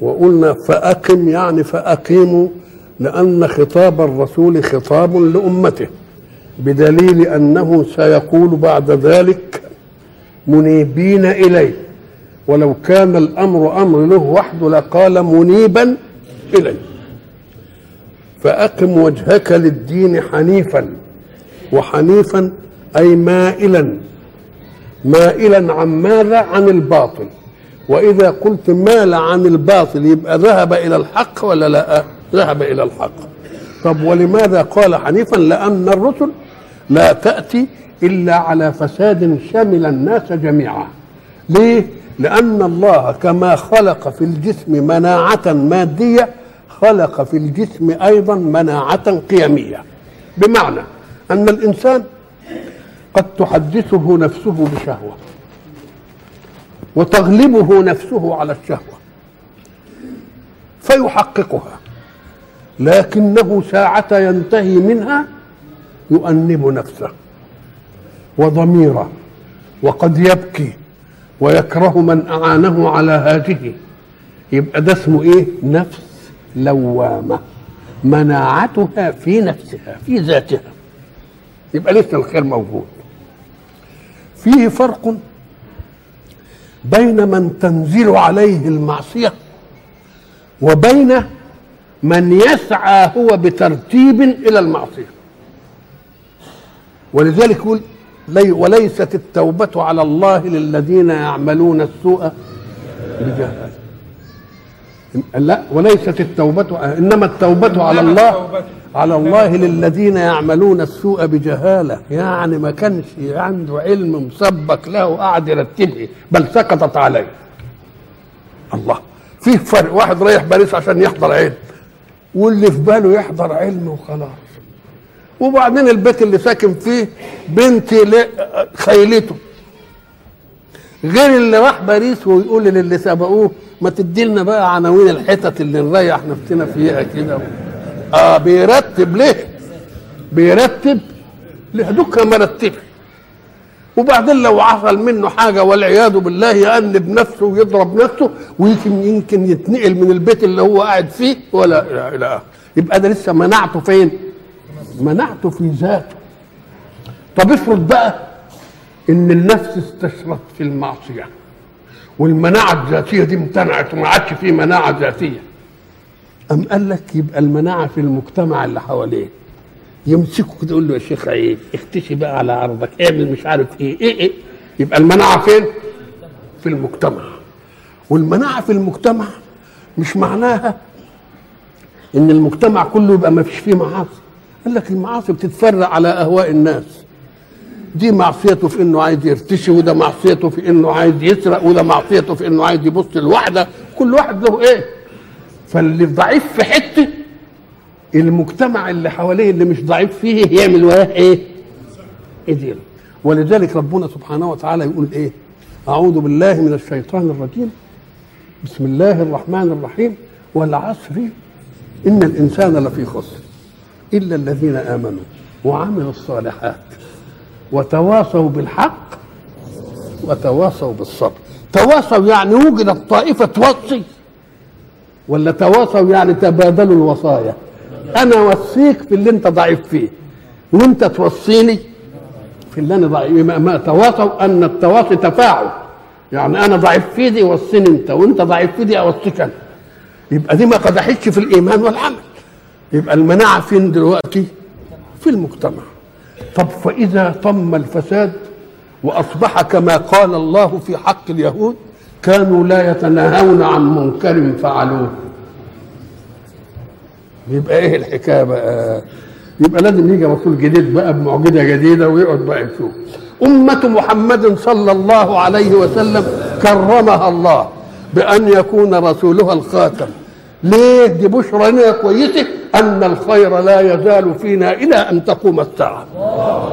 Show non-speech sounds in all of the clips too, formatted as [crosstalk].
وقلنا فأقم يعني فأقيموا لأن خطاب الرسول خطاب لأمته بدليل أنه سيقول بعد ذلك منيبين إليه ولو كان الأمر أمر له وحده لقال منيبا إليه. فأقم وجهك للدين حنيفا وحنيفا أي مائلا مائلا عن ماذا؟ عن الباطل. وإذا قلت مال عن الباطل يبقى ذهب إلى الحق ولا لا؟ ذهب إلى الحق. طب ولماذا قال حنيفا لأن الرسل لا تأتي إلا على فساد شمل الناس جميعا؟ ليه؟ لأن الله كما خلق في الجسم مناعة مادية خلق في الجسم أيضا مناعة قيمية. بمعنى أن الإنسان قد تحدثه نفسه بشهوة. وتغلبه نفسه على الشهوة. فيحققها. لكنه ساعة ينتهي منها يؤنب نفسه. وضميره. وقد يبكي. ويكره من أعانه على هذه. يبقى ده اسمه إيه؟ نفس لوامة. مناعتها في نفسها في ذاتها. يبقى لسه الخير موجود. فيه فرق بين من تنزل عليه المعصية وبين من يسعى هو بترتيب إلى المعصية. ولذلك يقول لي وليست التوبة على الله للذين يعملون السوء بجهالة. لا وليست التوبة إنما التوبة على الله على الله للذين يعملون السوء بجهالة. يعني ما كانش عنده علم مسبق له قاعد يرتبه بل سقطت عليه. الله. فيه فرق واحد رايح باريس عشان يحضر علم واللي في باله يحضر علم وخلاص. وبعدين البيت اللي ساكن فيه بنت خيلته. غير اللي راح باريس ويقول للي سبقوه ما تدي لنا بقى عناوين الحتت اللي نريح نفسنا فيها كده. آه بيرتب ليه؟ بيرتب ليه دوكا مرتب وبعدين لو حصل منه حاجة والعياذ بالله يأنب نفسه ويضرب نفسه ويمكن يمكن يتنقل من البيت اللي هو قاعد فيه ولا إلى آخره يبقى ده لسه مناعته فين؟ مناعته في ذاته. طب افرض بقى إن النفس استشرت في المعصية والمناعة الذاتية دي امتنعت وما عادش في مناعة ذاتية. أم قال لك يبقى المناعة في المجتمع اللي حواليه يمسكوا كده يقول له يا شيخ عيب اختشي بقى على عرضك اعمل مش عارف إيه إيه إيه. يبقى المناعة فين؟ في المجتمع. والمناعة في المجتمع مش معناها إن المجتمع كله يبقى ما فيش فيه معاصي. قال لك المعاصي بتتفرع على أهواء الناس. دي معصيته في إنه عايز يرتشي وده معصيته في إنه عايز يسرق وده معصيته في إنه عايز يبص لوحده كل واحد له إيه؟ فاللي ضعيف في حتة المجتمع اللي حواليه اللي مش ضعيف فيه يعمل إيه؟ يدير ولذلك ربنا سبحانه وتعالى يقول إيه؟ أعوذ بالله من الشيطان الرجيم. بسم الله الرحمن الرحيم. والعصر إن الإنسان لفي خسر إلا الذين آمنوا وعملوا الصالحات وتواصوا بالحق وتواصوا بالصبر. تواصوا يعني وجدت طائفه توصي ولا تواصوا يعني تبادلوا الوصايا. أنا أوصيك في اللي أنت ضعيف فيه. وأنت توصيني في اللي أنا ضعيف ما تواصوا أن التواصي تفاعل. يعني أنا ضعيف في دي وصيني أنت. وأنت ضعيف في دي أوصيك أنا. يبقى دي ما قدحتش في الإيمان والعمل. يبقى المناعة فين دلوقتي؟ في المجتمع. طب فإذا طم الفساد وأصبح كما قال الله في حق اليهود كانوا لا يتناهون عن منكر فعلوه. يبقى إيه الحكاية بقى؟ يبقى لازم يجي رسول جديد بقى بمعجزة جديدة ويقعد بقى يشوف. أمة محمد صلى الله عليه وسلم كرمها الله بأن يكون رسولها الخاتم. ليه؟ دي بشرى لنا كويسة أن الخير لا يزال فينا إلى أن تقوم الساعة.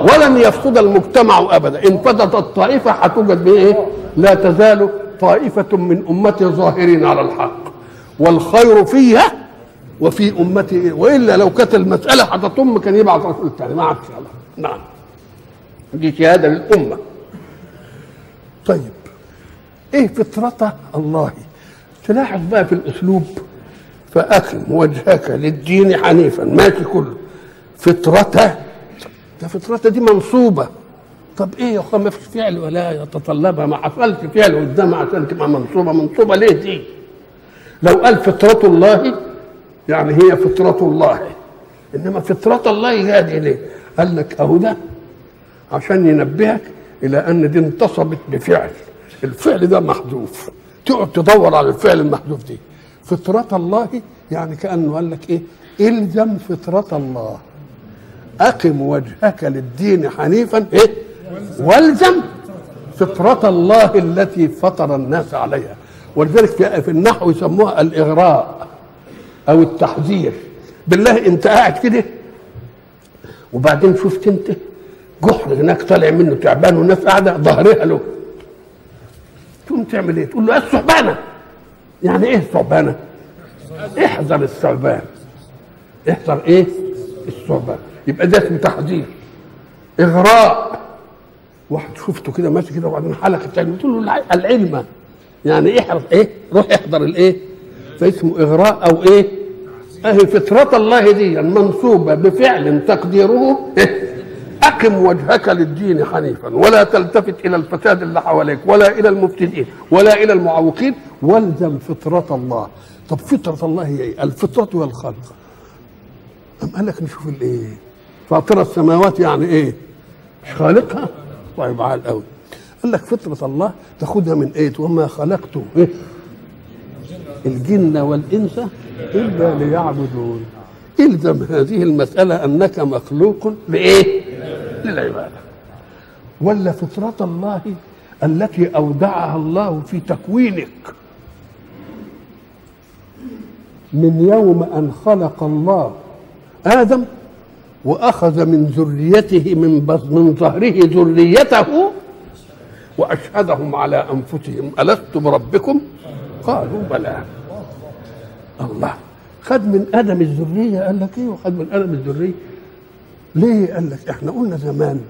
ولن يفسد المجتمع أبدا. إن فسدت الطائفة هتوجد بإيه؟ لا تزال طائفة من أمتي ظاهرين على الحق. والخير فيها وفي أمتي وإلا لو كانت المسألة هتطم كان يبعث رسول ثاني ما عادش نعم. دي شهادة للأمة. طيب إيه فطرة الله؟ تلاحظ بقى في الأسلوب فاقم وجهك للدين حنيفا ماشي كله. فطرته ده فطرته دي منصوبة. طب إيه يا اخوان ما فيش فعل ولا يتطلبها. ما حصلش فعل قدام. عشان تبقى منصوبة. منصوبة ليه دي؟ لو قال فطرة الله يعني هي فطرة الله. إنما فطرة الله هذه ليه؟ قال لك أهو ده عشان ينبهك إلى أن دي انتصبت بفعل. الفعل ده محذوف. تقعد تدور على الفعل المحذوف دي. فطرة الله يعني كأنه قال لك إيه؟ إلزم فطرة الله. أقم وجهك للدين حنيفا إيه؟ والزم فطرة الله التي فطر الناس عليها. ولذلك في النحو يسموها الإغراء أو التحذير. بالله أنت قاعد كده وبعدين شفت أنت جحر هناك طالع منه تعبان والناس قاعدة ظهرها له. تقوم تعمل إيه؟ تقول له الثعبانة؟ يعني إيه الثعبانة؟ احذر الثعبان. احذر إيه؟ الثعبان. يبقى ده اسمه تحذير. إغراء. واحد شفته كده ماشي كده وبعدين حلق التاني تقول له العلم يعني احرص إيه؟ روح احضر الإيه؟ فاسمه إغراء أو إيه؟ اهي فطرة الله دي منصوبة بفعل تقديره إيه؟ أقم وجهك للدين حنيفا ولا تلتفت إلى الفساد اللي حواليك ولا إلى المفسدين ولا إلى المعوقين والزم فطرة الله طب فطرة الله هي إيه؟ الفطرة والخلق أم قال لك نشوف الإيه فاطر السماوات يعني إيه مش خالقها طيب عال قوي قال لك فطرة الله تاخدها من إيه؟ وما خلقت إيه؟ الجن والإنس إلا ليعبدون. إلزم هذه المسألة أنك مخلوق لإيه؟ للعبادة. ولا فطرة الله التي أودعها الله في تكوينك. من يوم أن خلق الله آدم وأخذ من ذريته من من ظهره ذريته وأشهدهم على أنفسهم ألست بربكم؟ قالوا بلى. الله. خد من أدم الذرية قال لك إيه؟ وخد من أدم الذرية. ليه؟ قال لك إحنا قلنا زمان.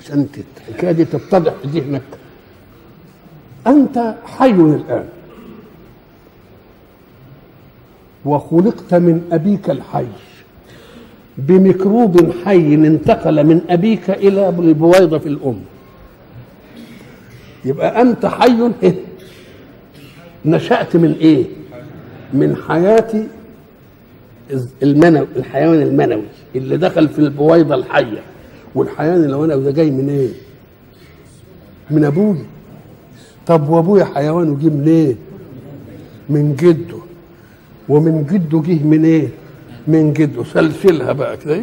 عشان الحكاية دي تتضح في ذهنك. أنت حي الآن. وخلقت من أبيك الحي. بميكروب حي انتقل من أبيك إلى البويضة في الأم يبقى أنت حي إيه؟ نشأت من إيه من حياة المنوي الحيوان المنوي اللي دخل في البويضة الحية والحيوان المنوي ده جاي من إيه؟ من ابويا طب وأبويا حيوان وجه من إيه؟ من جده ومن جده جه من إيه؟ من جده سلسلها بقى كده؟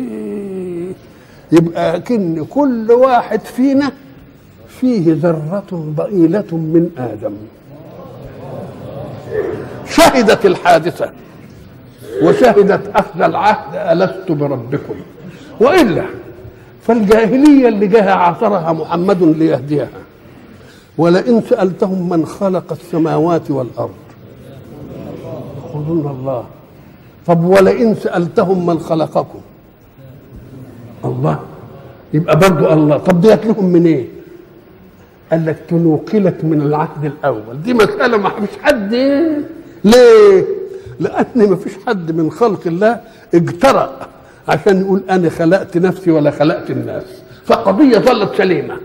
يبقى كن كل واحد فينا فيه ذرة ضئيلة من آدم. شهدت الحادثة وشهدت أخذ العهد ألست بربكم؟ وإلا فالجاهلية اللي جاها عاصرها محمد ليهديها. ولئن سألتهم من خلق السماوات والأرض يقولون الله. طب ولئن سألتهم من خلقكم. الله. يبقى برضو الله. طب ديت لهم من إيه؟ قال لك تنوقلت من العهد الأول. دي مسألة ما فيش حد. ليه؟ لأن ما فيش حد من خلق الله اجترأ عشان يقول أنا خلقت نفسي ولا خلقت الناس. فقضية ظلت سليمة.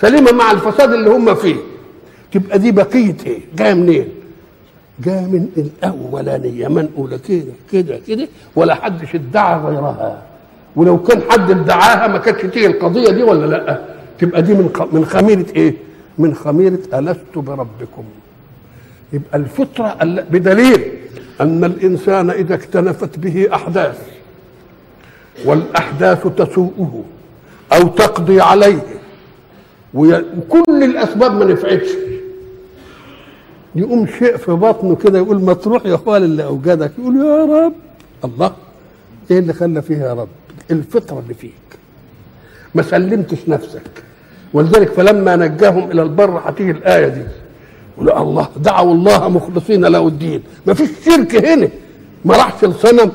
سليمة مع الفساد اللي هم فيه. تبقى دي بقية إيه؟ جاية منين؟ جاية من الاولانيه منقوله كده كده كده ولا حدش ادعى غيرها. ولو كان حد ادعاها ما كانتش تيجي القضية دي ولا لأ؟ تبقى دي من من خميرة إيه؟ من خميرة ألست بربكم. يبقى الفطرة بدليل أن الإنسان إذا اكتنفت به أحداث والأحداث تسوءه أو تقضي عليه وكل الأسباب ما نفعتش. يقوم شيء في بطنه كده يقول ما تروح يا اخوان اللي اوجدك يقول يا رب. الله إيه اللي خلى فيها يا رب؟ الفطرة اللي فيك. ما سلمتش نفسك. ولذلك فلما نجاهم إلى البر هتيجي الآية دي. يقول الله دعوا الله مخلصين له الدين. ما فيش شرك هنا. ما راحش الصنم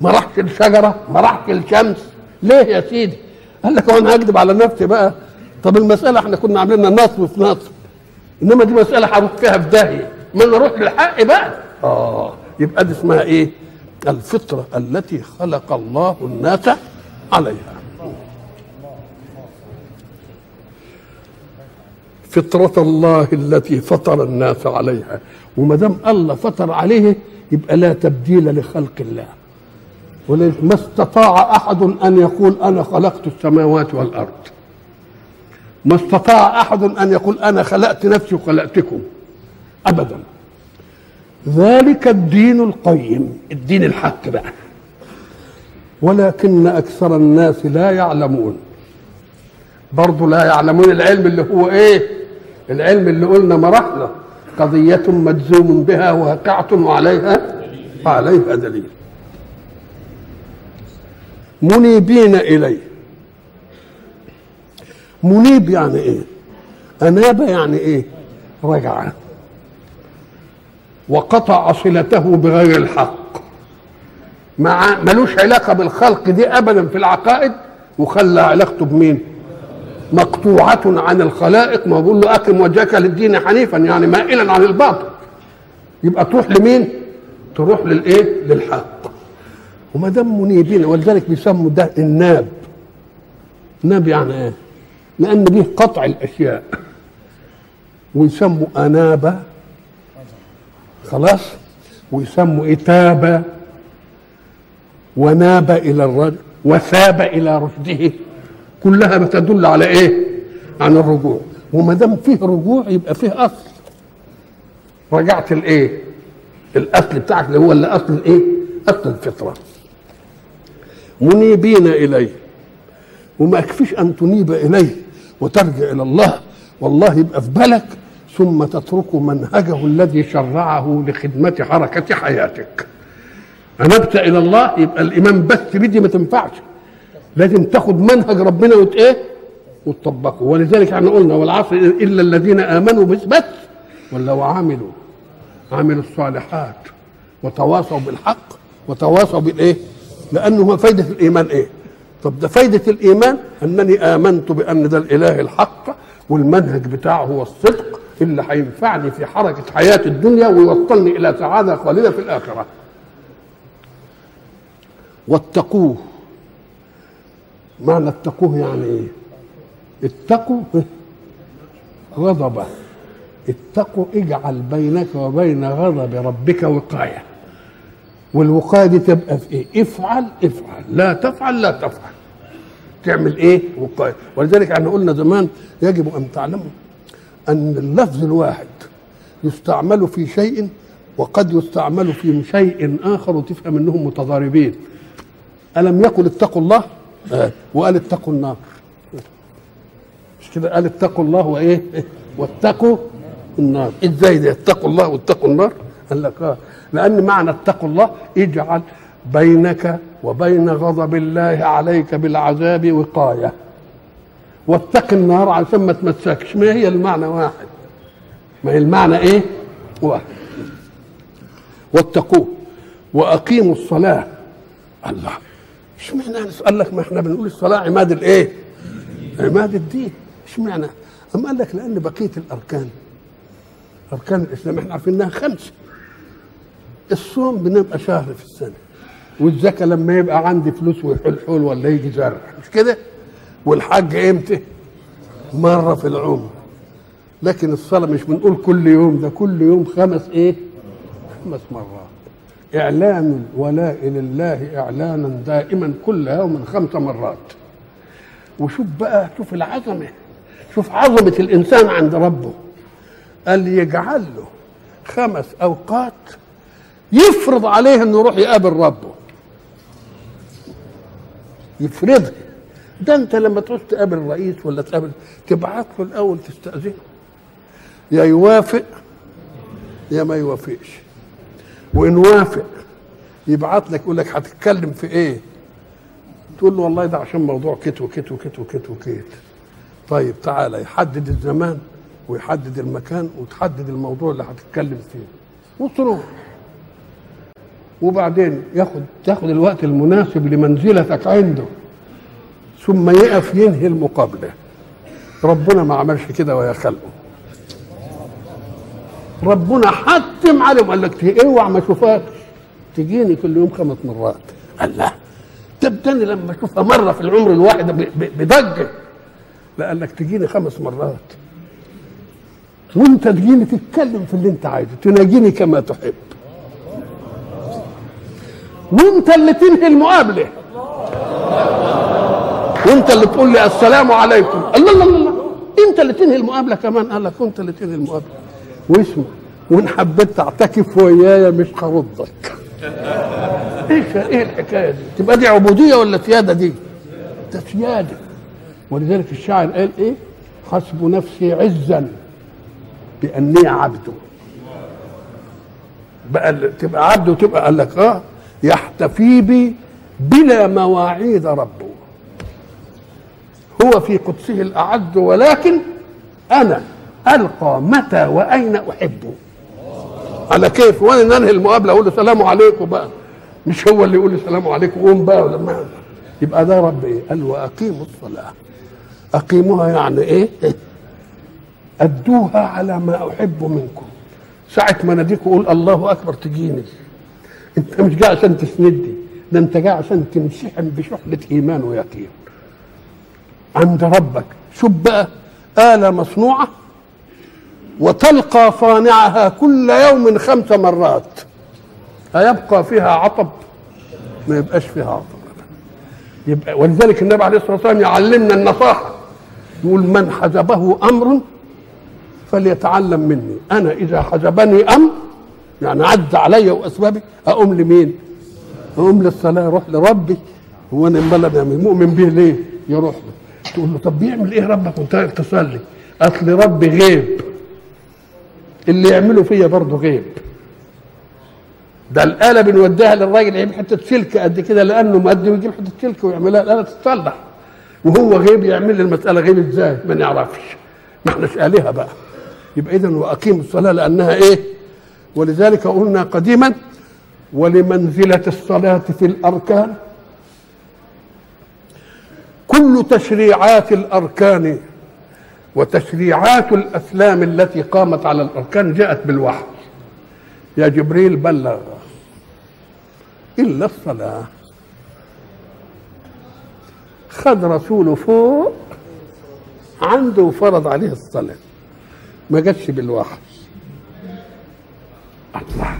ما راحش الشجرة ما راحش الشمس. ليه يا سيدي؟ قال لك هو أنا هكذب على نفسي بقى. طب المسألة إحنا كنا عاملينها نصب في نصب إنما دي مسألة هروح فيها في داهيه ما أنا أروح للحق بقى آه يبقى دي اسمها إيه؟ الفطرة التي خلق الله الناس عليها. فطرة الله التي فطر الناس عليها. وما دام الله فطر عليه يبقى لا تبديل لخلق الله. ولذلك ما استطاع أحد أن يقول أنا خلقت السماوات والأرض. ما استطاع أحد أن يقول أنا خلقت نفسي وخلقتكم. ابدا. ذلك الدين القيم الدين الحق بقى. ولكن أكثر الناس لا يعلمون. برضه لا يعلمون العلم اللي هو إيه؟ العلم اللي قلنا مراحله قضية مجزوم بها واقعة وعليها وعليها دليل. منيبين إليه. منيب يعني إيه؟ أناب يعني إيه؟ رجع. وقطع صلته بغير الحق. مع ملوش علاقة بالخلق دي أبدا في العقائد وخلى علاقته بمين؟ مقطوعة عن الخلائق. ما بقول له أقم وجهك للدين حنيفا يعني مائلا عن الباطل. يبقى تروح لمين؟ تروح للإيه؟ للحق. وما دام منيبين ولذلك بيسموا ده الناب. ناب يعني إيه؟ لأن به قطع الأشياء. ويسموا أنابة. خلاص؟ ويسموا إتابة وناب إلى الرجل. وثاب إلى رشده. كلها بتدل على إيه؟ عن الرجوع. وما دام فيه رجوع يبقى فيه أصل. رجعت الإيه؟ الأصل بتاعك اللي هو اللي اصل الإيه؟ أصل الفطرة. منيبين إليه. وما يكفيش أن تنيب إليه. وترجع إلى الله. والله يبقى في بالك ثم تترك منهجه الذي شرعه لخدمة حركة حياتك. انبت إلى الله يبقى الايمان بس بدي ما تنفعش. لازم تاخد منهج ربنا وت إيه؟ وتطبقه. ولذلك إحنا قلنا والعصر إلا الذين آمنوا بس بس ولا وعملوا. عملوا الصالحات وتواصوا بالحق وتواصوا بالإيه؟ لأنه هو فايدة الإيمان إيه؟ طب ده فايدة الإيمان؟ أنني آمنت بأن ده الإله الحق والمنهج بتاعه هو الصدق اللي هينفعني في حركة حياة الدنيا ويوصلني إلى سعادة خالدة في الآخرة. واتقوه. معنى اتقوه يعني إيه؟ اتقوا غضبه. اتقوا اجعل بينك وبين غضب ربك وقاية. والوقاية دي تبقى في إيه؟ افعل افعل. لا تفعل لا تفعل. تعمل إيه؟ وقاية. ولذلك إحنا قلنا زمان يجب أن تعلموا أن اللفظ الواحد يستعمل في شيء وقد يستعمل في شيء آخر وتفهم إنهم متضاربين. ألم يقل اتقوا الله؟ آه. وقال اتقوا النار. مش كده؟ قال اتقوا الله وإيه؟ واتقوا النار. إزاي ده؟ اتقوا الله واتقوا النار؟ قال لك آه. لأن معنى اتقوا الله اجعل بينك وبين غضب الله عليك بالعذاب وقاية. واتق النار عشان ما تمسكش. ما هي المعنى واحد؟ ما هي المعنى إيه؟ واحد. واتقوه وأقيموا الصلاة. الله. اشمعنى قال لك ما إحنا بنقول الصلاة عماد الإيه؟ عماد الدين. اشمعنى؟ أما قال لك لأن بقية الأركان أركان الإسلام إحنا عارفين انها خمسه الصوم بنبقى شهر في السنة. والزكاة لما يبقى عندي فلوس ويحل حول ولا يجي زرع. مش كده؟ والحج إمتى؟ مرة في العمر. لكن الصلاة مش بنقول كل يوم ده كل يوم خمس إيه؟ خمس مرات. إعلان الولاء لله إعلانا دائما كل يوم خمس مرات. وشوف بقى شوف العظمة. شوف عظمة الإنسان عند ربه. قال يجعل له خمس أوقات يفرض عليه إنه يروح يقابل ربه. يفرضها ده أنت لما تروح تقابل رئيس ولا تقابل تبعت له الأول تستأذنه يا يوافق يا ما يوافقش. وإن وافق يبعت لك يقول لك هتتكلم في إيه؟ تقول له والله ده عشان موضوع كت وكت وكت وكت وكت طيب تعالى يحدد الزمان ويحدد المكان وتحدد الموضوع اللي هتتكلم فيه. وتروح. وبعدين ياخد تاخد الوقت المناسب لمنزلتك عنده. ثم يقف ينهي المقابلة. ربنا ما عملش كده ويا خلقه. ربنا حتم عليهم. قال لك اوعى ما اشوفكش تجيني كل يوم خمس مرات. الله تبتني لما اشوفها مرة في العمر الواحد بضجه لا قال لك تجيني خمس مرات. وانت تجيني تتكلم في اللي انت عايزه. تناجيني كما تحب. وانت اللي تنهي المقابلة. وانت اللي تقول لي السلام عليكم. الله الله الله. انت اللي تنهي المقابلة كمان. قال لك انت اللي تنهي المقابلة. واسمع وان حبيت تعتكف ويايا مش هردك. إيش إيه الحكاية دي؟ تبقى دي عبودية ولا سيادة دي؟ ده سيادة. ولذلك الشاعر قال إيه؟ حسب نفسي عزا بأني عبده بقى تبقى عبد وتبقى قال لك آه يحتفي بي بلا مواعيد ربه. هو في قدسه الاعز ولكن أنا ألقى متى وأين أحبه. على كيف؟ وأنا ننهي المقابلة أقول له سلام عليكم بقى. مش هو اللي يقول لي سلام عليكم قوم بقى ولا يبقى ده رب إيه؟ قال وأقيموا الصلاة. أقيموها يعني إيه؟ أدوها على ما أحب منكم. ساعة ما ناديك وقول الله أكبر تجيني. انت مش جاي عشان تسندني ده انت جاي عشان تنشحن بشحنة إيمان ويقين. عند ربك. شوف بقى آلة مصنوعة وتلقى صانعها كل يوم خمس مرات. أيبقى فيها عطب؟ ما يبقاش فيها عطب يبقى ولذلك النبي عليه الصلاة والسلام يعلمنا النصاحة. يقول من حجبه أمر فليتعلم مني. أنا إذا حجبني أمر يعني عز علي وأسبابي أقوم لمين؟ أقوم للصلاة أروح لربي هو أنا امال مؤمن به ليه؟ يروح له تقول له طب بيعمل إيه ربك رايح تصلي؟ أصل ربي غيب اللي يعمله فيا برضه غيب ده الآلة بنوديها للراجل يجيب حتة سلك قد كده لأنه مقدم يجيب حتة سلك ويعملها الآلة تتصلح وهو غيب يعمل لي المسألة غيب إزاي؟ ما نعرفش ما إحناش آلهة بقى يبقى إذا وأقيموا الصلاة لأنها إيه؟ ولذلك قلنا قديما ولمنزلة الصلاة في الأركان. كل تشريعات الأركان وتشريعات الأسلام التي قامت على الأركان جاءت بالوحي. يا جبريل بلغ. إلا الصلاة. خد رسوله فوق. عنده وفرض عليه الصلاة. ما جاتش بالوحي. الله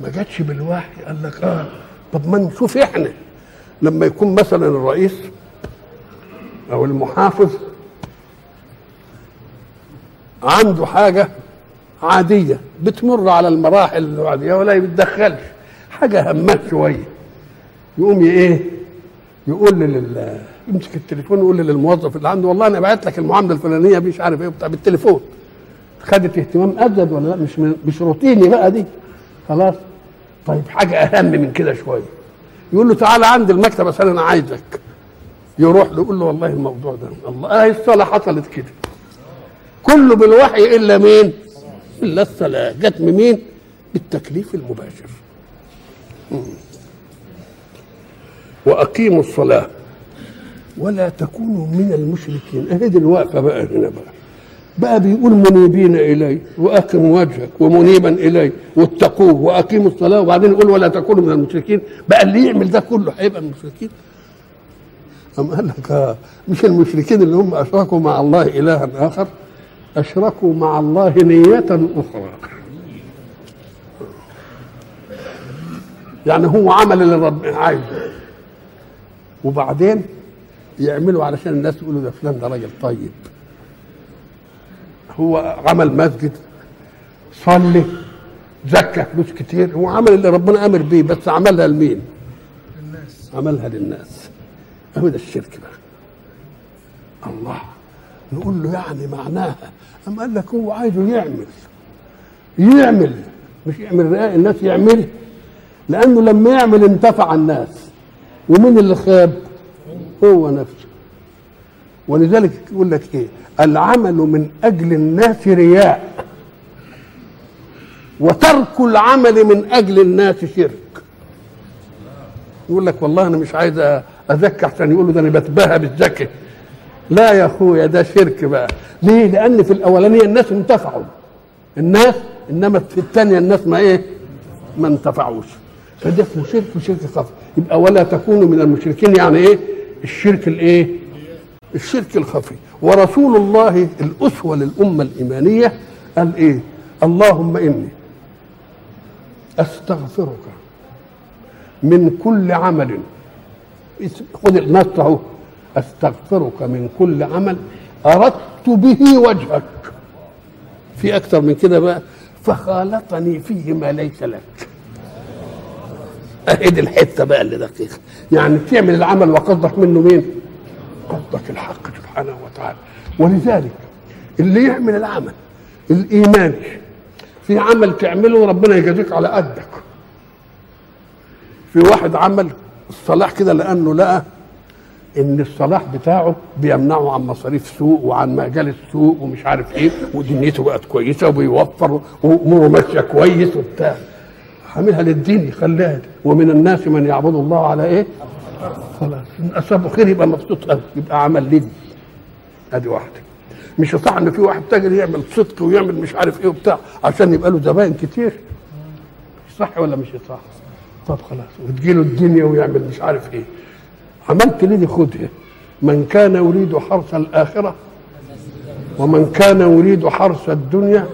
ما جاتش بالوحي قال لك آه طب ما نشوف إحنا. لما يكون مثلا الرئيس أو المحافظ عنده حاجة عادية بتمر على المراحل العادية ولا يتدخلش. حاجة همات شوية. يقوم إيه؟ يقول لل يمسك التليفون يقول للموظف اللي عنده والله أنا بعت لك المعاملة الفلانية مش عارف إيه بتاع بالتليفون. خدت اهتمام ازيد ولا لا؟ مش مش روتيني بقى دي. خلاص. طيب حاجة أهم من كده شوية. يقول له تعالى عند المكتب بس أنا عايزك. يروح له يقول له والله الموضوع ده. الله آه الصلاة حصلت كده. كله بالوحي إلا مين؟ إلا الصلاة. جت من مين؟ بالتكليف المباشر. وأقيموا الصلاة. ولا تكونوا من المشركين. أهي دي الوقفة بقى هنا بقى. بقى بيقول منيبين إلي وأقم وجهك ومنيبا إلي واتقوه وأقيموا الصلاة. وبعدين يقول ولا تكونوا من المشركين. بقى اللي يعمل ده كله هيبقى من المشركين. أم قال لك آه، مش المشركين اللي هم أشركوا مع الله إلها آخر أشركوا مع الله نية أخرى. يعني هو عمل اللي ربنا عايزه. وبعدين يعملوا علشان الناس يقولوا ده فلان ده راجل طيب. هو عمل مسجد صلي زكى فلوس كتير هو عمل اللي ربنا أمر بيه بس عملها لمين؟ للناس. عملها للناس. ده الشرك بقى الله. نقول له يعني معناها. أم قال لك هو عايزه يعمل. يعمل. مش يعمل رئاء الناس يعمل. لأنه لما يعمل انتفع الناس. ومين اللي خاب؟ هو نفسه. ولذلك يقول لك إيه؟ العمل من أجل الناس رياء وترك العمل من أجل الناس شرك. يقول لك والله أنا مش عايز أزكي عشان يقولوا ده أنا بتباهى بالزكي لا يا أخويا ده شرك بقى. ليه؟ لأن في الأولانية الناس انتفعوا. الناس إنما في الثانية الناس ما إيه؟ ما انتفعوش. فده اسمه شرك وشرك خفي يبقى ولا تكونوا من المشركين يعني إيه؟ الشرك الإيه؟ الشرك الخفي. ورسول الله الأسوة للأمة الإيمانية قال إيه؟ اللهم إني أستغفرك من كل عمل. خذ النص أهو. أستغفرك من كل عمل. أردت به وجهك. في أكثر من كده بقى. فخالطني فيه ما ليس لك. اهي دي الحتة بقى اللي دقيقة. يعني تعمل العمل وقصدك منه مين؟ قصدك الحق سبحانه وتعالى. ولذلك اللي يعمل العمل الايماني في عمل تعمله ربنا يجازيك على قدك. في واحد عمل الصلاح كده لأنه لقى إن الصلاح بتاعه بيمنعه عن مصاريف سوق وعن مجال السوق ومش عارف إيه ودنيته بقت كويسة وبيوفر وأموره ماشية كويس وبتاع. عاملها للدين يخليها ومن الناس من يعبد الله على إيه؟ خلاص. اصابه خير يبقى مبسوط قوي يبقى عمل لدي أدي واحدة. مش صح إن في واحد تاجر يعمل صدق ويعمل مش عارف إيه وبتاع عشان يبقى له زباين كتير. صح ولا مش صح؟ طب خلاص وتجيله الدنيا ويعمل مش عارف إيه. عملت ليه خدها من كان يريد حرث الآخرة ومن كان يريد حرث الدنيا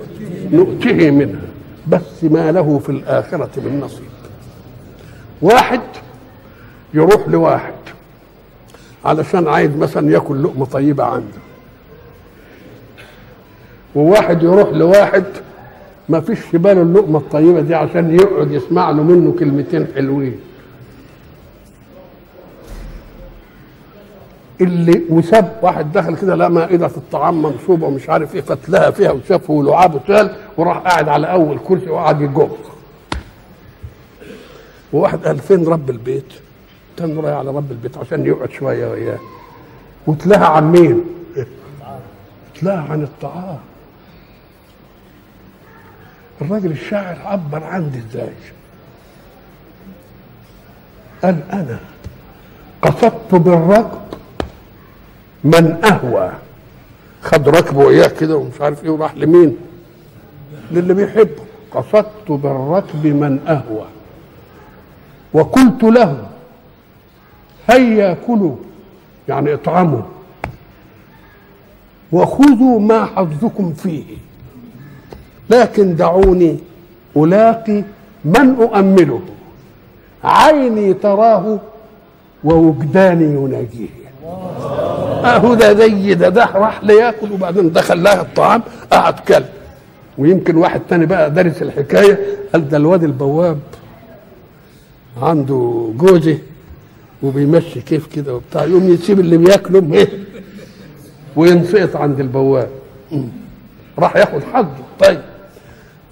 نؤته منها. بس ما له في الآخرة من نصيب. واحد يروح لواحد علشان عايز مثلا ياكل لقمة طيبة عنده. وواحد يروح لواحد ما فيش في باله اللقمة الطيبة دي عشان يقعد يسمع له منه كلمتين حلوين. اللي وساب واحد دخل كده لقى مائدة الطعام منصوبة ومش عارف إيه فتلها فيها وشافه ولعابه تال وراح قاعد على أول كرسي وقعد يجوز وواحد قال فين رب البيت؟ كان رايح على رب البيت عشان يقعد شوية وياه وتلاها عن مين؟ تلاها عن الطعام. الراجل الشاعر عبر عندي إزاي؟ قال أنا قصدت بالركب من أهوى. خد ركبه وياه كده ومش عارف إيه وراح لمين؟ للي بيحبه. قصدت بالركب من أهوى. وقلت له هيا كلوا يعني اطعموا. وخذوا ما حظكم فيه. لكن دعوني ألاقي من أؤمله. عيني تراه ووجداني يناجيه. اهو ده زي ده ده راح ليأكل وبعدين دخل لها الطعام قعد كل. ويمكن واحد تاني بقى دارس الحكاية قال ده الواد البواب عنده جوزه وبيمشي كيف كده وبتاع يقوم يسيب اللي بياكله إيه وينسقط عند البواب راح ياخد حظه طيب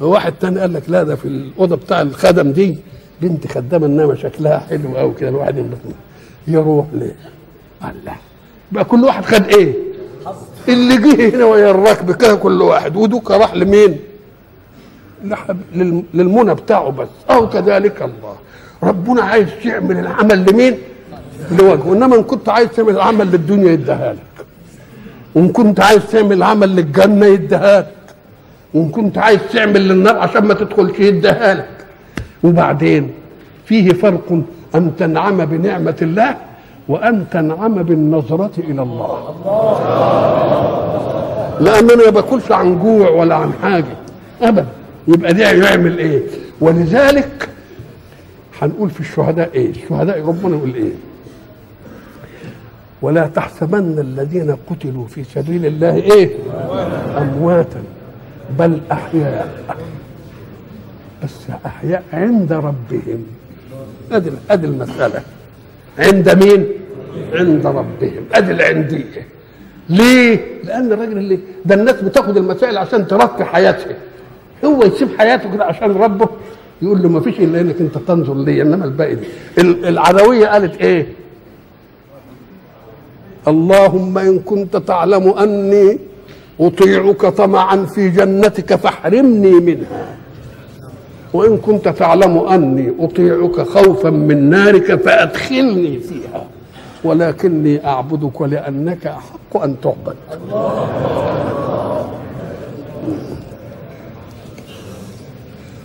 واحد تاني قال لك لا ده في الأوضة بتاع الخدم دي بنت خدامة إنما شكلها حلو قوي كده الواحد يروح ليه؟ الله بقى كل واحد خد إيه؟ اللي جه هنا ويا الركب كده كل واحد ودوك راح لمين؟ للمنى بتاعه بس أو كذلك الله ربنا عايز تعمل العمل لمين؟ لوجهه إنما إن كنت عايز تعمل العمل للدنيا يديها لك. وإن كنت عايز تعمل عمل للجنة يديها لك. وإن كنت عايز تعمل للنار عشان ما تدخلش يديها لك. وبعدين فيه فرق أن تنعم بنعمة الله وأن تنعم بالنظرة إلى الله. لأن أنا ما باكلش عن جوع ولا عن حاجة. ابدا. يبقى ده يعمل إيه؟ ولذلك هنقول في الشهداء إيه؟ الشهداء ربنا يقول إيه؟ ولا تحسبن الذين قتلوا في سبيل الله إيه؟ أمواتا بل أحياء. بس أحياء عند ربهم. ادي ادي المسألة. عند مين؟ عند ربهم. ادي العنديه ليه؟ لأن الراجل اللي ده الناس بتاخد المسائل عشان ترفي حياتها هو يسيب حياته كده عشان ربه يقول له ما فيش إلا إنك أنت تنظر لي إنما الباقي دي. ال- العدوية قالت إيه؟ اللهم إن كنت تعلم أني أطيعك طمعا في جنتك فاحرمني منها. وإن كنت تعلم أني أطيعك خوفا من نارك فأدخلني فيها. ولكني أعبدك لأنك أحق أن تعبد.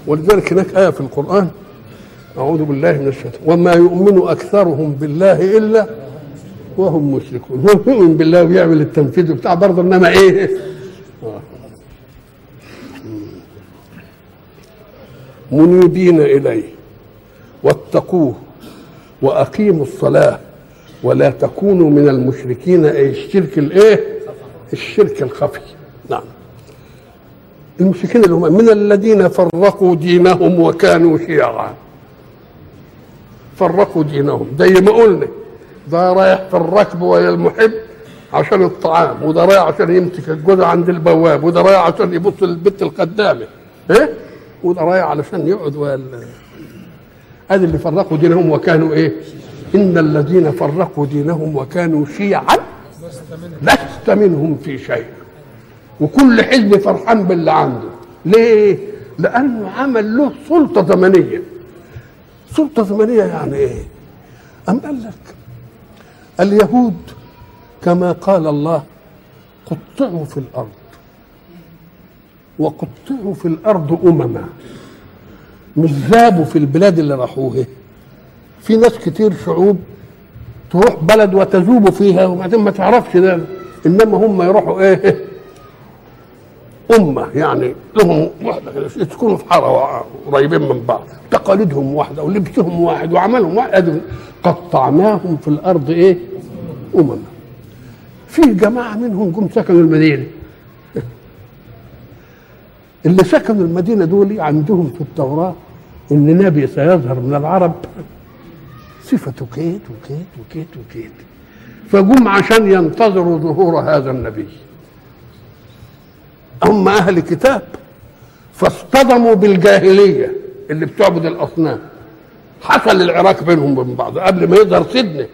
ولذلك هناك آية في القرآن. أعوذ بالله من الشيطان. وما يؤمن أكثرهم بالله إلا وهم مشركون. هو يؤمن بالله ويعمل التنفيذ بتاع برضه إنما إيه؟ آه. منيبين إليه. واتقوه وأقيموا الصلاة ولا تكونوا من المشركين. أي الشرك الإيه؟ الشرك الخفي. نعم. المشركين اللي هم من الذين فرقوا دينهم وكانوا شيعا. فرقوا دينهم. زي ما قلنا. ده رايح في الركب ويا المحب عشان الطعام وده رايح عشان يمسك الجوز عند البواب وده رايح عشان يبص للبت الخدامه إيه؟ وده رايح علشان يقعد ويا ال- ادي اللي فرقوا دينهم وكانوا إيه؟ إن الذين فرقوا دينهم وكانوا شيعا لست منهم في شيء. وكل حزب فرحان باللي عنده. ليه؟ لأنه عمل له سلطة زمنية. سلطة زمنية يعني إيه؟ أم قال لك اليهود كما قال الله قطعوا في الأرض. وقطعوا في الأرض أمما. مش ذابوا في البلاد اللي راحوها في ناس كتير شعوب تروح بلد وتذوب فيها وبعدين ما تعرفش ده. إنما هم يروحوا إيه؟ أمة يعني لهم وحدة كده يسكنوا في حارة قريبين من بعض تقاليدهم واحدة ولبسهم واحد وعملهم واحد. قطعناهم في الأرض إيه؟ أمما في جماعة منهم جم سكنوا المدينة. [laughs] اللي سكنوا المدينة دول عندهم في التوراة إن نبي سيظهر من العرب. صفته كيت وكيت وكيت وكيت فجم عشان ينتظروا ظهور هذا النبي. هم أهل كتاب. فاصطدموا بالجاهلية اللي بتعبد الأصنام. حصل العراك بينهم وبين بعض قبل ما يظهر سيدنا.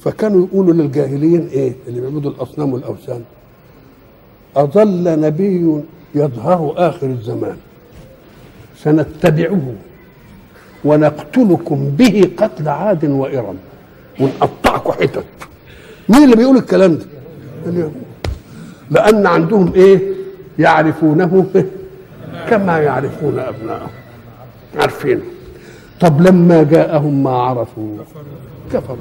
فكانوا يقولوا للجاهليين إيه اللي بيعبدوا الأصنام والأوثان؟ أظل نبي يظهر آخر الزمان. سنتبعه ونقتلكم به قتل عاد وإرم. ونقطعكم حتت. مين اللي بيقول الكلام ده؟ اليهود لأن عندهم إيه؟ يعرفونه. [laughs] كما يعرفون ابنائهم عارفينه طب لما جاءهم ما عرفوا كفروا.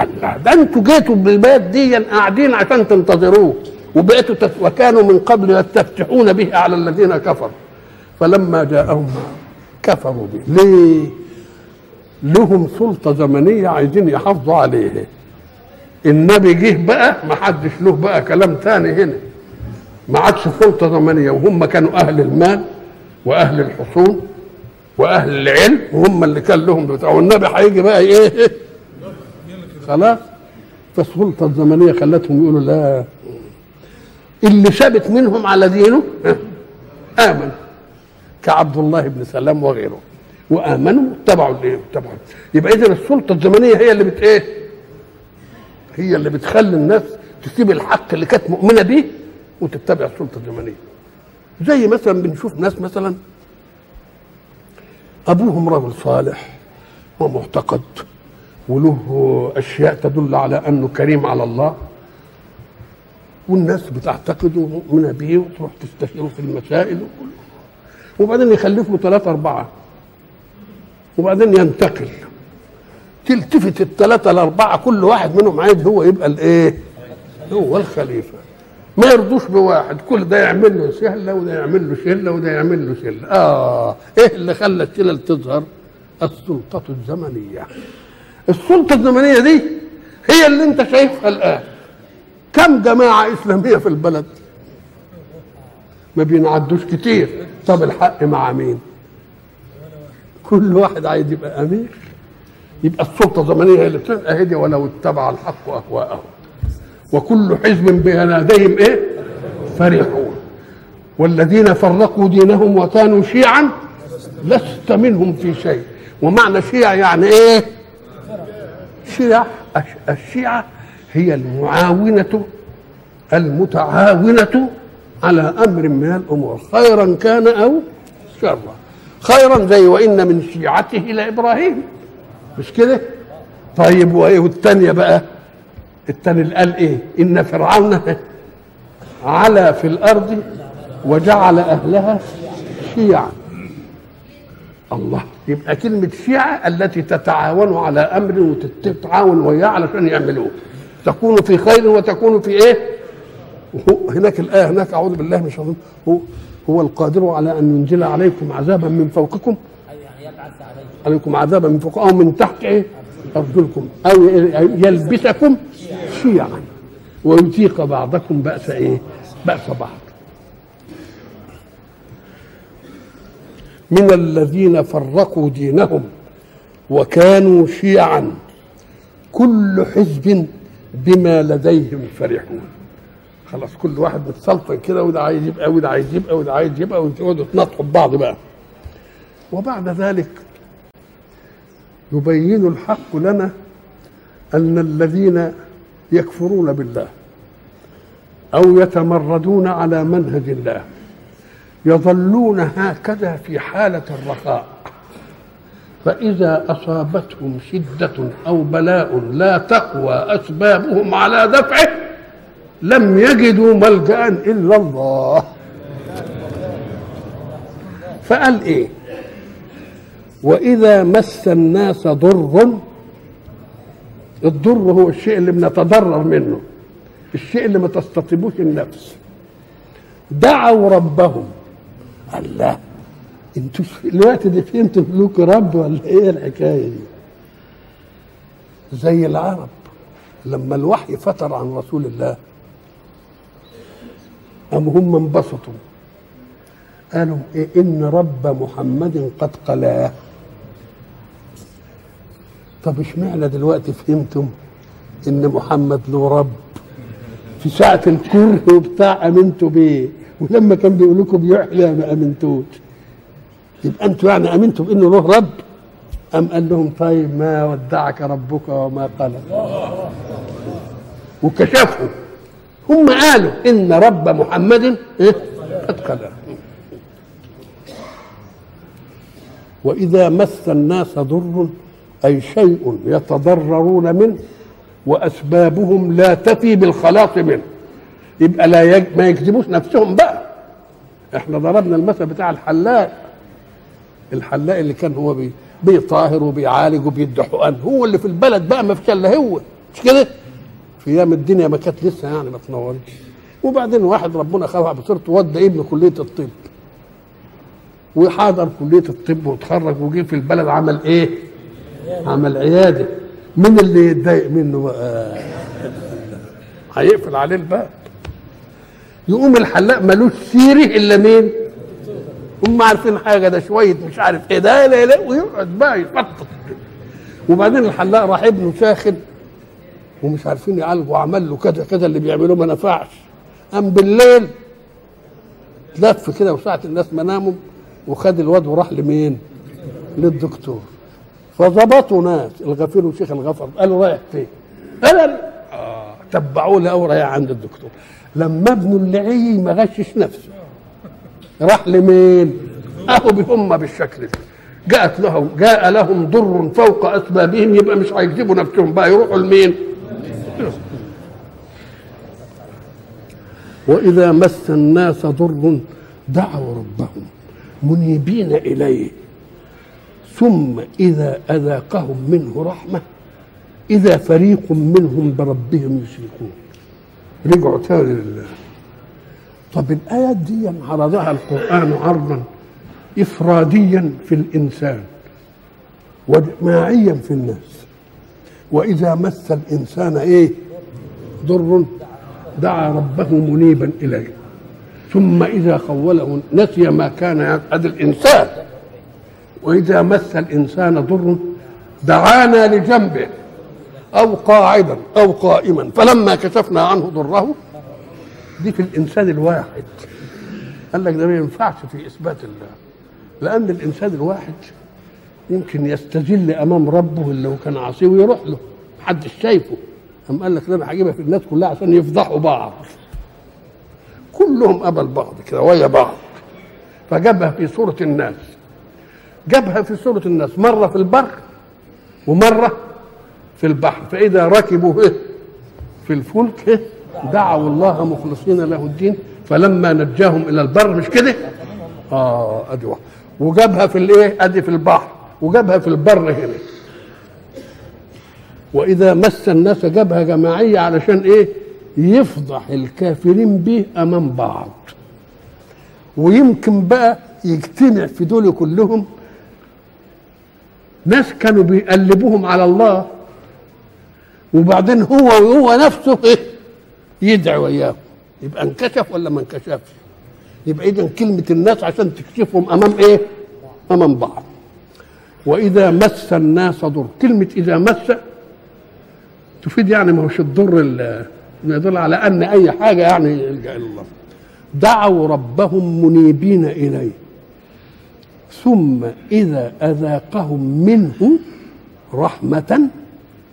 الله ده أنتوا جيتوا بالبلد دي قاعدين عشان تنتظروه وبقيتوا تت... وكانوا من قبل يستفتحون به على الذين كفروا. فلما جاءهم كفروا به. ليه؟ لهم سلطة زمنية عايزين يحافظوا عليها. النبي جه بقى ما حدش له بقى كلام تاني هنا. ما عادش سلطة زمنيه وهم كانوا أهل المال وأهل الحصون وأهل العلم وهم اللي كان لهم بتاع. والنبي هيجي بقى إيه؟ خلاص. فالسلطه الزمنيه خلتهم يقولوا لا. اللي ثابت منهم على دينه آمن. كعبد الله بن سلام وغيره. وآمنوا واتبعوا الايه اتبعوا يبقى اذا السلطة الزمنية هي اللي بت إيه؟ هي اللي بتخلي الناس تسيب الحق اللي كانت مؤمنة بيه وتتبع السلطة الزمنيه زي مثلا بنشوف ناس مثلا أبوهم رجل صالح ومعتقد وله أشياء تدل على أنه كريم على الله والناس بتعتقد ومؤمنه به وتروح تستشيره في المسائل وكله. وبعدين يخلفوا ثلاثة أربعة. وبعدين ينتقل. تلتفت الثلاثة الأربعة كل واحد منهم عايز هو يبقى الإيه؟ هو الخليفة ما يرضوش بواحد كل ده يعمل له شلة وده يعمل له شلة وده يعمل له شلة آه إيه اللي خلى الشلل تظهر؟ السلطة الزمنية السلطة الزمنية دي هي اللي أنت شايفها الآن كم جماعة إسلامية في البلد؟ ما بينعدوش كتير طب الحق مع مين؟ كل واحد عايز يبقى أمير يبقى السلطة الزمنية هي اللي بتبقى هدي ولو اتبع الحق اهواءهم وكل حزب بيناديهم إيه؟ فرحون. والذين فرقوا دينهم وكانوا شيعا لست منهم في شيء. ومعنى شيع يعني إيه؟ شيع الشيعة هي المعاونة المتعاونة على أمر من الأمور. خيرا كان أو شرا. خيرا زي وإن من شيعته لإبراهيم مش كده؟ طيب وإيه؟ والتانية بقى؟ التاني اللي قال إيه؟ إن فرعون علا في الأرض وجعل أهلها شيعا. الله يبقى كلمة شيعة التي تتعاون على أمر وتتعاون وياه علشان يعملوه. تكون في خير وتكون في إيه؟ وهو هناك الآية هناك أعوذ بالله الشيطان. هو هو القادر على أن ينزل عليكم عذابا من فوقكم. عليكم عذابا من فوق أو من تحت إيه؟ أرجلكم. أو يلبسكم شيعا. ويذيق بعضكم بأس إيه؟ بأس بعض. من الذين فرقوا دينهم وكانوا شيعا كل حزب بما لديهم فرحون. خلاص كل واحد متسلطن كده وده عايز يبقى وده عايز يبقى وده عايز يبقى وتقعدوا تنطحوا ببعض بقى. وبعد ذلك يبين الحق لنا أن الذين يكفرون بالله أو يتمردون على منهج الله يظلون هكذا في حالة الرخاء. فإذا أصابتهم شدة أو بلاء لا تقوى أسبابهم على دفعه لم يجدوا ملجأ إلا الله. فقال إيه؟ وإذا مس الناس ضر الضر هو الشيء اللي بنتضرر منه الشيء اللي ما تستطيبوش النفس. دعوا ربهم. الله أنتوا الوقت ده فهمتوا لكم رب ولا إيه الحكاية دي؟ زي العرب لما الوحي فتر عن رسول الله أم هم انبسطوا؟ قالوا إيه إن رب محمد قد قلاه. طب اشمعنى دلوقتي فهمتم إن محمد له رب في ساعة الكره وبتاع أمنتوا بيه؟ ولما كان بيقول لكم بيحلى ما أمنتوش. يبقى أنتوا يعني أمنتوا بإنه له رب؟ أم قال لهم طيب ما ودعك ربك وما قلق وكشفوا هم قالوا إن رب محمد إيه؟ قد قلق وإذا مس الناس ضر أي شيء يتضررون منه وأسبابهم لا تفي بالخلاص منه. يبقى لا يج... ما يكذبوش نفسهم بقى. إحنا ضربنا المثل بتاع الحلاق. الحلاق اللي كان هو بي... بيطاهر وبيعالج وبيدي حقن. هو اللي في البلد بقى ما فيش إلا هو. مش كده؟ في أيام الدنيا ما كانت لسه يعني ما تنورش. وبعدين واحد ربنا خلق بصيرته ودى ابنه كلية الطب. وحاضر كلية الطب وتخرج وجه في البلد عمل إيه؟ عمل عياده مين اللي يتضايق منه بقى؟ هيقفل عليه الباب يقوم الحلاق ملوش سيره إلا مين؟ هم عارفين حاجة ده شوية مش عارف إيه ده لا لا ويقعد بقى يفطط وبعدين الحلاق راح ابنه ساخن ومش عارفين يعالجوا وعمل له كذا كذا اللي بيعملوه ما نفعش قام بالليل لف كده وساعة الناس ما ناموا وخد الواد وراح لمين؟ للدكتور فظبطوا ناس الغفير وشيخ الغفر قالوا رايح فين؟ قال آه تبعوه لقوا رايح عند الدكتور لما ابنه اللعي ما غشش نفسه راح لمين؟ أهو هم بالشكل ده جاءت لهم جاء لهم ضر فوق أسبابهم يبقى مش هيكذبوا نفسهم بقى يروحوا لمين؟ وإذا مس الناس ضر دعوا ربهم منيبين إليه ثم إذا أذاقهم منه رحمة إذا فريق منهم بربهم يشركون. رجعوا تاني لله. طب الآيات دي عرضها القرآن عرضا افراديا في الإنسان وجماعيا في الناس. وإذا مس الإنسان إيه؟ ضر دعا ربه منيبا إليه. ثم إذا خوله نسي ما كان يفعل الإنسان. وإذا مس الإنسان ضر دعانا لجنبه أو قاعدا أو قائما فلما كشفنا عنه ضره دي في الإنسان الواحد. قال لك ده ما ينفعش في إثبات الله لأن الإنسان الواحد يمكن يستذل أمام ربه اللي هو كان عاصيه ويروح له محدش شايفه. قام قال لك ده أنا هجيبها في الناس كلها عشان يفضحوا بعض. كلهم قبل بعض كده ويا بعض. فجابها في صورة الناس. جابها في صورة الناس مرة في البر ومرة في البحر فإذا ركبوا إيه؟ في الفلك إيه؟ دعوا الله مخلصين له الدين فلما نجاهم إلى البر مش كده؟ ادي واحد وجابها في الإيه؟ أدي في البحر وجابها في البر هنا. وإذا مس الناس جابها جماعية علشان إيه؟ يفضح الكافرين به أمام بعض. ويمكن بقى يجتمع في دول كلهم ناس كانوا بيقلبوهم على الله. وبعدين هو وهو نفسه إيه؟ يدعي وياهم يبقى انكشف ولا ما انكشفش؟ يبقى اذا كلمة الناس عشان تكشفهم أمام إيه؟ أمام بعض. وإذا مس الناس ضر. كلمة إذا مس تفيد يعني ما هوش الضر ال- يدل على أن أي حاجة يعني يلجا إلى الله. دعوا ربهم منيبين إليه. ثم إذا أذاقهم منه رحمة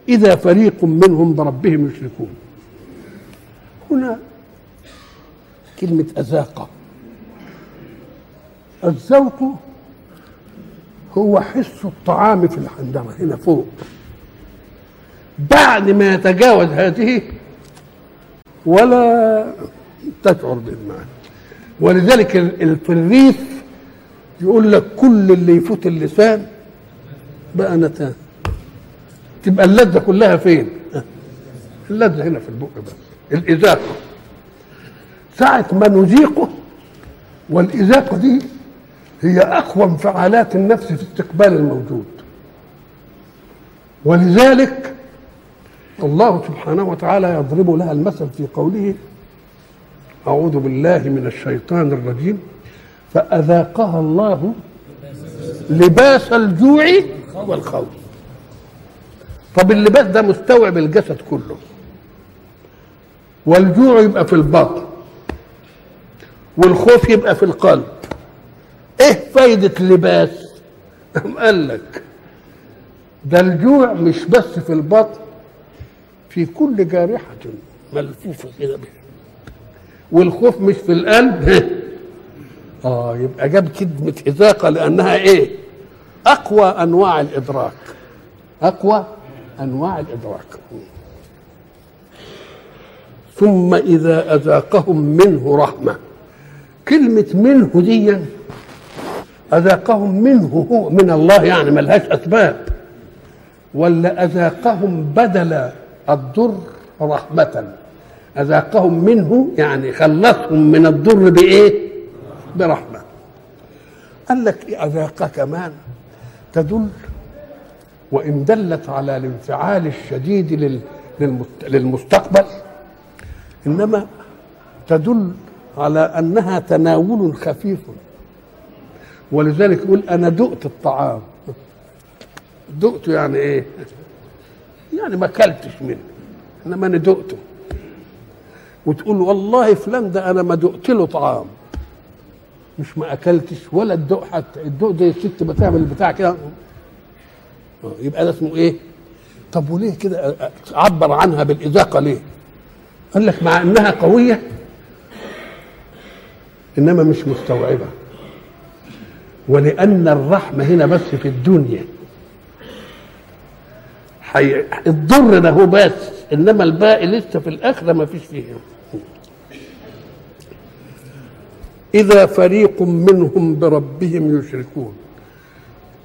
إذا فريق منهم بربهم يشركون. هنا كلمة أذاق. الذوق هو حس الطعام في الحنجرة هنا فوق. بعد ما يتجاوز هذه ولا تشعر بالمعنى. ولذلك في الريف يقول لك كل اللي يفوت اللسان بقى نتان تبقى اللذة كلها فين؟ اللذة هنا في البق بس. الإذاقة ساعة ما نذيقه والإذاقة دي هي أقوى انفعالات النفس في استقبال الموجود. ولذلك الله سبحانه وتعالى يضرب لها المثل في قوله أعوذ بالله من الشيطان الرجيم. فأذاقها الله لباس الجوع والخوف. طب اللباس ده مستوعب الجسد كله. والجوع يبقى في البطن والخوف يبقى في القلب. إيه فايدة اللباس قال لك ده الجوع مش بس في البطن في كل جارحة ملفوفة كده والخوف مش في القلب. [laughs] آه يبقى جاب كلمة إذاقة لأنها إيه؟ أقوى أنواع الإدراك. أقوى أنواع الإدراك. ثم إذا أذاقهم منه رحمة. كلمة منه دي أذاقهم منه هو من الله يعني ملهاش أسباب. ولا أذاقهم بدل الضر رحمة. أذاقهم منه يعني خلصهم من الضر بإيه؟ برحمة. قال لك أذاق كمان تدل وإن دلت على الانفعال الشديد لل- للمست- للمستقبل. إنما تدل على أنها تناول خفيف. ولذلك يقول أنا دقت الطعام. دقته يعني إيه؟ يعني ما أكلتش منه. إنما أنا دقته. وتقول والله فلان ده أنا ما دقت له طعام. مش ما أكلتش ولا الدوق حتى الدوق ده الست بتعمل البتاع كده. آه، يبقى ده اسمه إيه؟ طب وليه كده؟ عبر عنها بالإذاقة ليه؟ قال لك مع إنها قوية إنما مش مستوعبة. ولأن الرحمة هنا بس في الدنيا. حي... الضر ده هو بس إنما الباقي لسه في الآخرة ما فيش فيه إذا فريق منهم بربهم يشركون.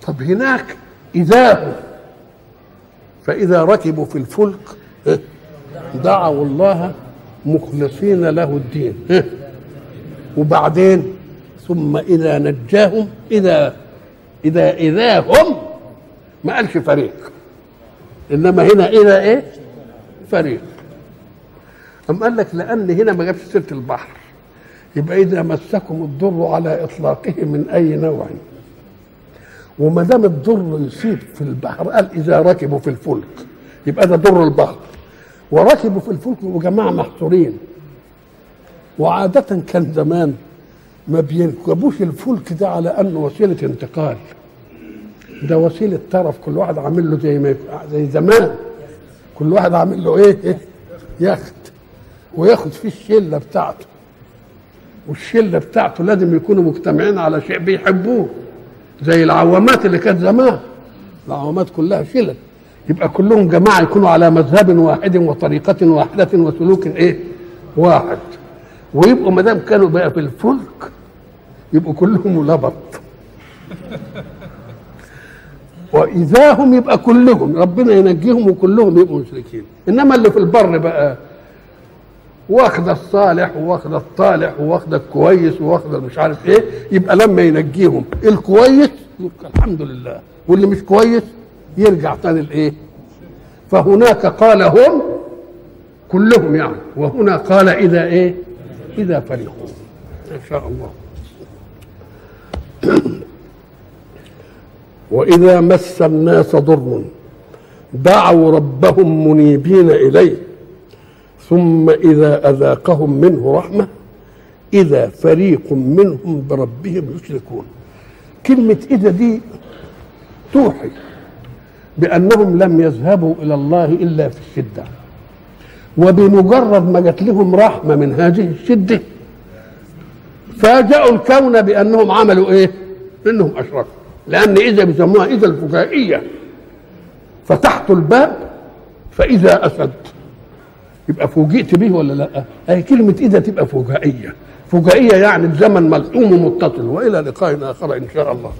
طب هناك إذا فإذا ركبوا في الفلك إيه؟ دعوا الله مخلصين له الدين إيه؟ وبعدين ثم إذا نجاهم إذا إذا إذا هم ما قالش فريق. إنما هنا إذا إيه؟ فريق. أم قال لك لأن هنا ما جابش سيرة البحر. يبقى إذا مسكم الضر على إطلاقه من أي نوع. وما دام الضر يصيب في البحر قال إذا ركبوا في الفلك يبقى ده ضر البحر. وركبوا في الفلك وجماعة محصورين. وعادة كان زمان ما بيركبوش الفلك ده على انه وسيلة انتقال. ده وسيلة طرف كل واحد عامل له زي ما زي زمان. كل واحد عامل له إيه؟ [laughs] يخت. وياخد فيه الشلة بتاعته. والشلة بتاعته لازم يكونوا مجتمعين على شيء بيحبوه زي العوامات اللي كانت زمان. العوامات كلها شلل يبقى كلهم جماعة يكونوا على مذهب واحد وطريقة واحدة وسلوك إيه؟ واحد. ويبقوا ما دام كانوا بقى في الفلك يبقوا كلهم لبط. [laughs] واذا هم يبقى كلهم ربنا ينجيهم وكلهم يبقوا مشركين. إنما اللي في البر بقى واخد الصالح واخد الطالح واخد الكويس واخد مش عارف إيه يبقى لما ينجيهم الكويس يبقى الحمد لله. واللي مش كويس يرجع تاني لإيه؟ فهناك قال هم كلهم يعني وهنا قال إذا إيه؟ إذا فرحوا. إن شاء الله. [clears throat] وإذا مس الناس ضر دعوا ربهم منيبين إليه. ثم إذا أذاقهم منه رحمة إذا فريق منهم بربهم يشركون. كلمة إذا دي توحي بأنهم لم يذهبوا إلى الله إلا في الشدة. وبمجرد ما جت لهم رحمة من هذه الشدة فاجأوا الكون بأنهم عملوا إيه؟ إنهم أشركوا. لأن إذا بيسموها إذا الفجائية. فتحت الباب فإذا أسد. يبقى فوجئت به ولا لا؟ أي كلمة اذا تبقى فجائيه فجائيه يعني الزمن ملحوم ومتصل وإلى لقاء آخر إن شاء الله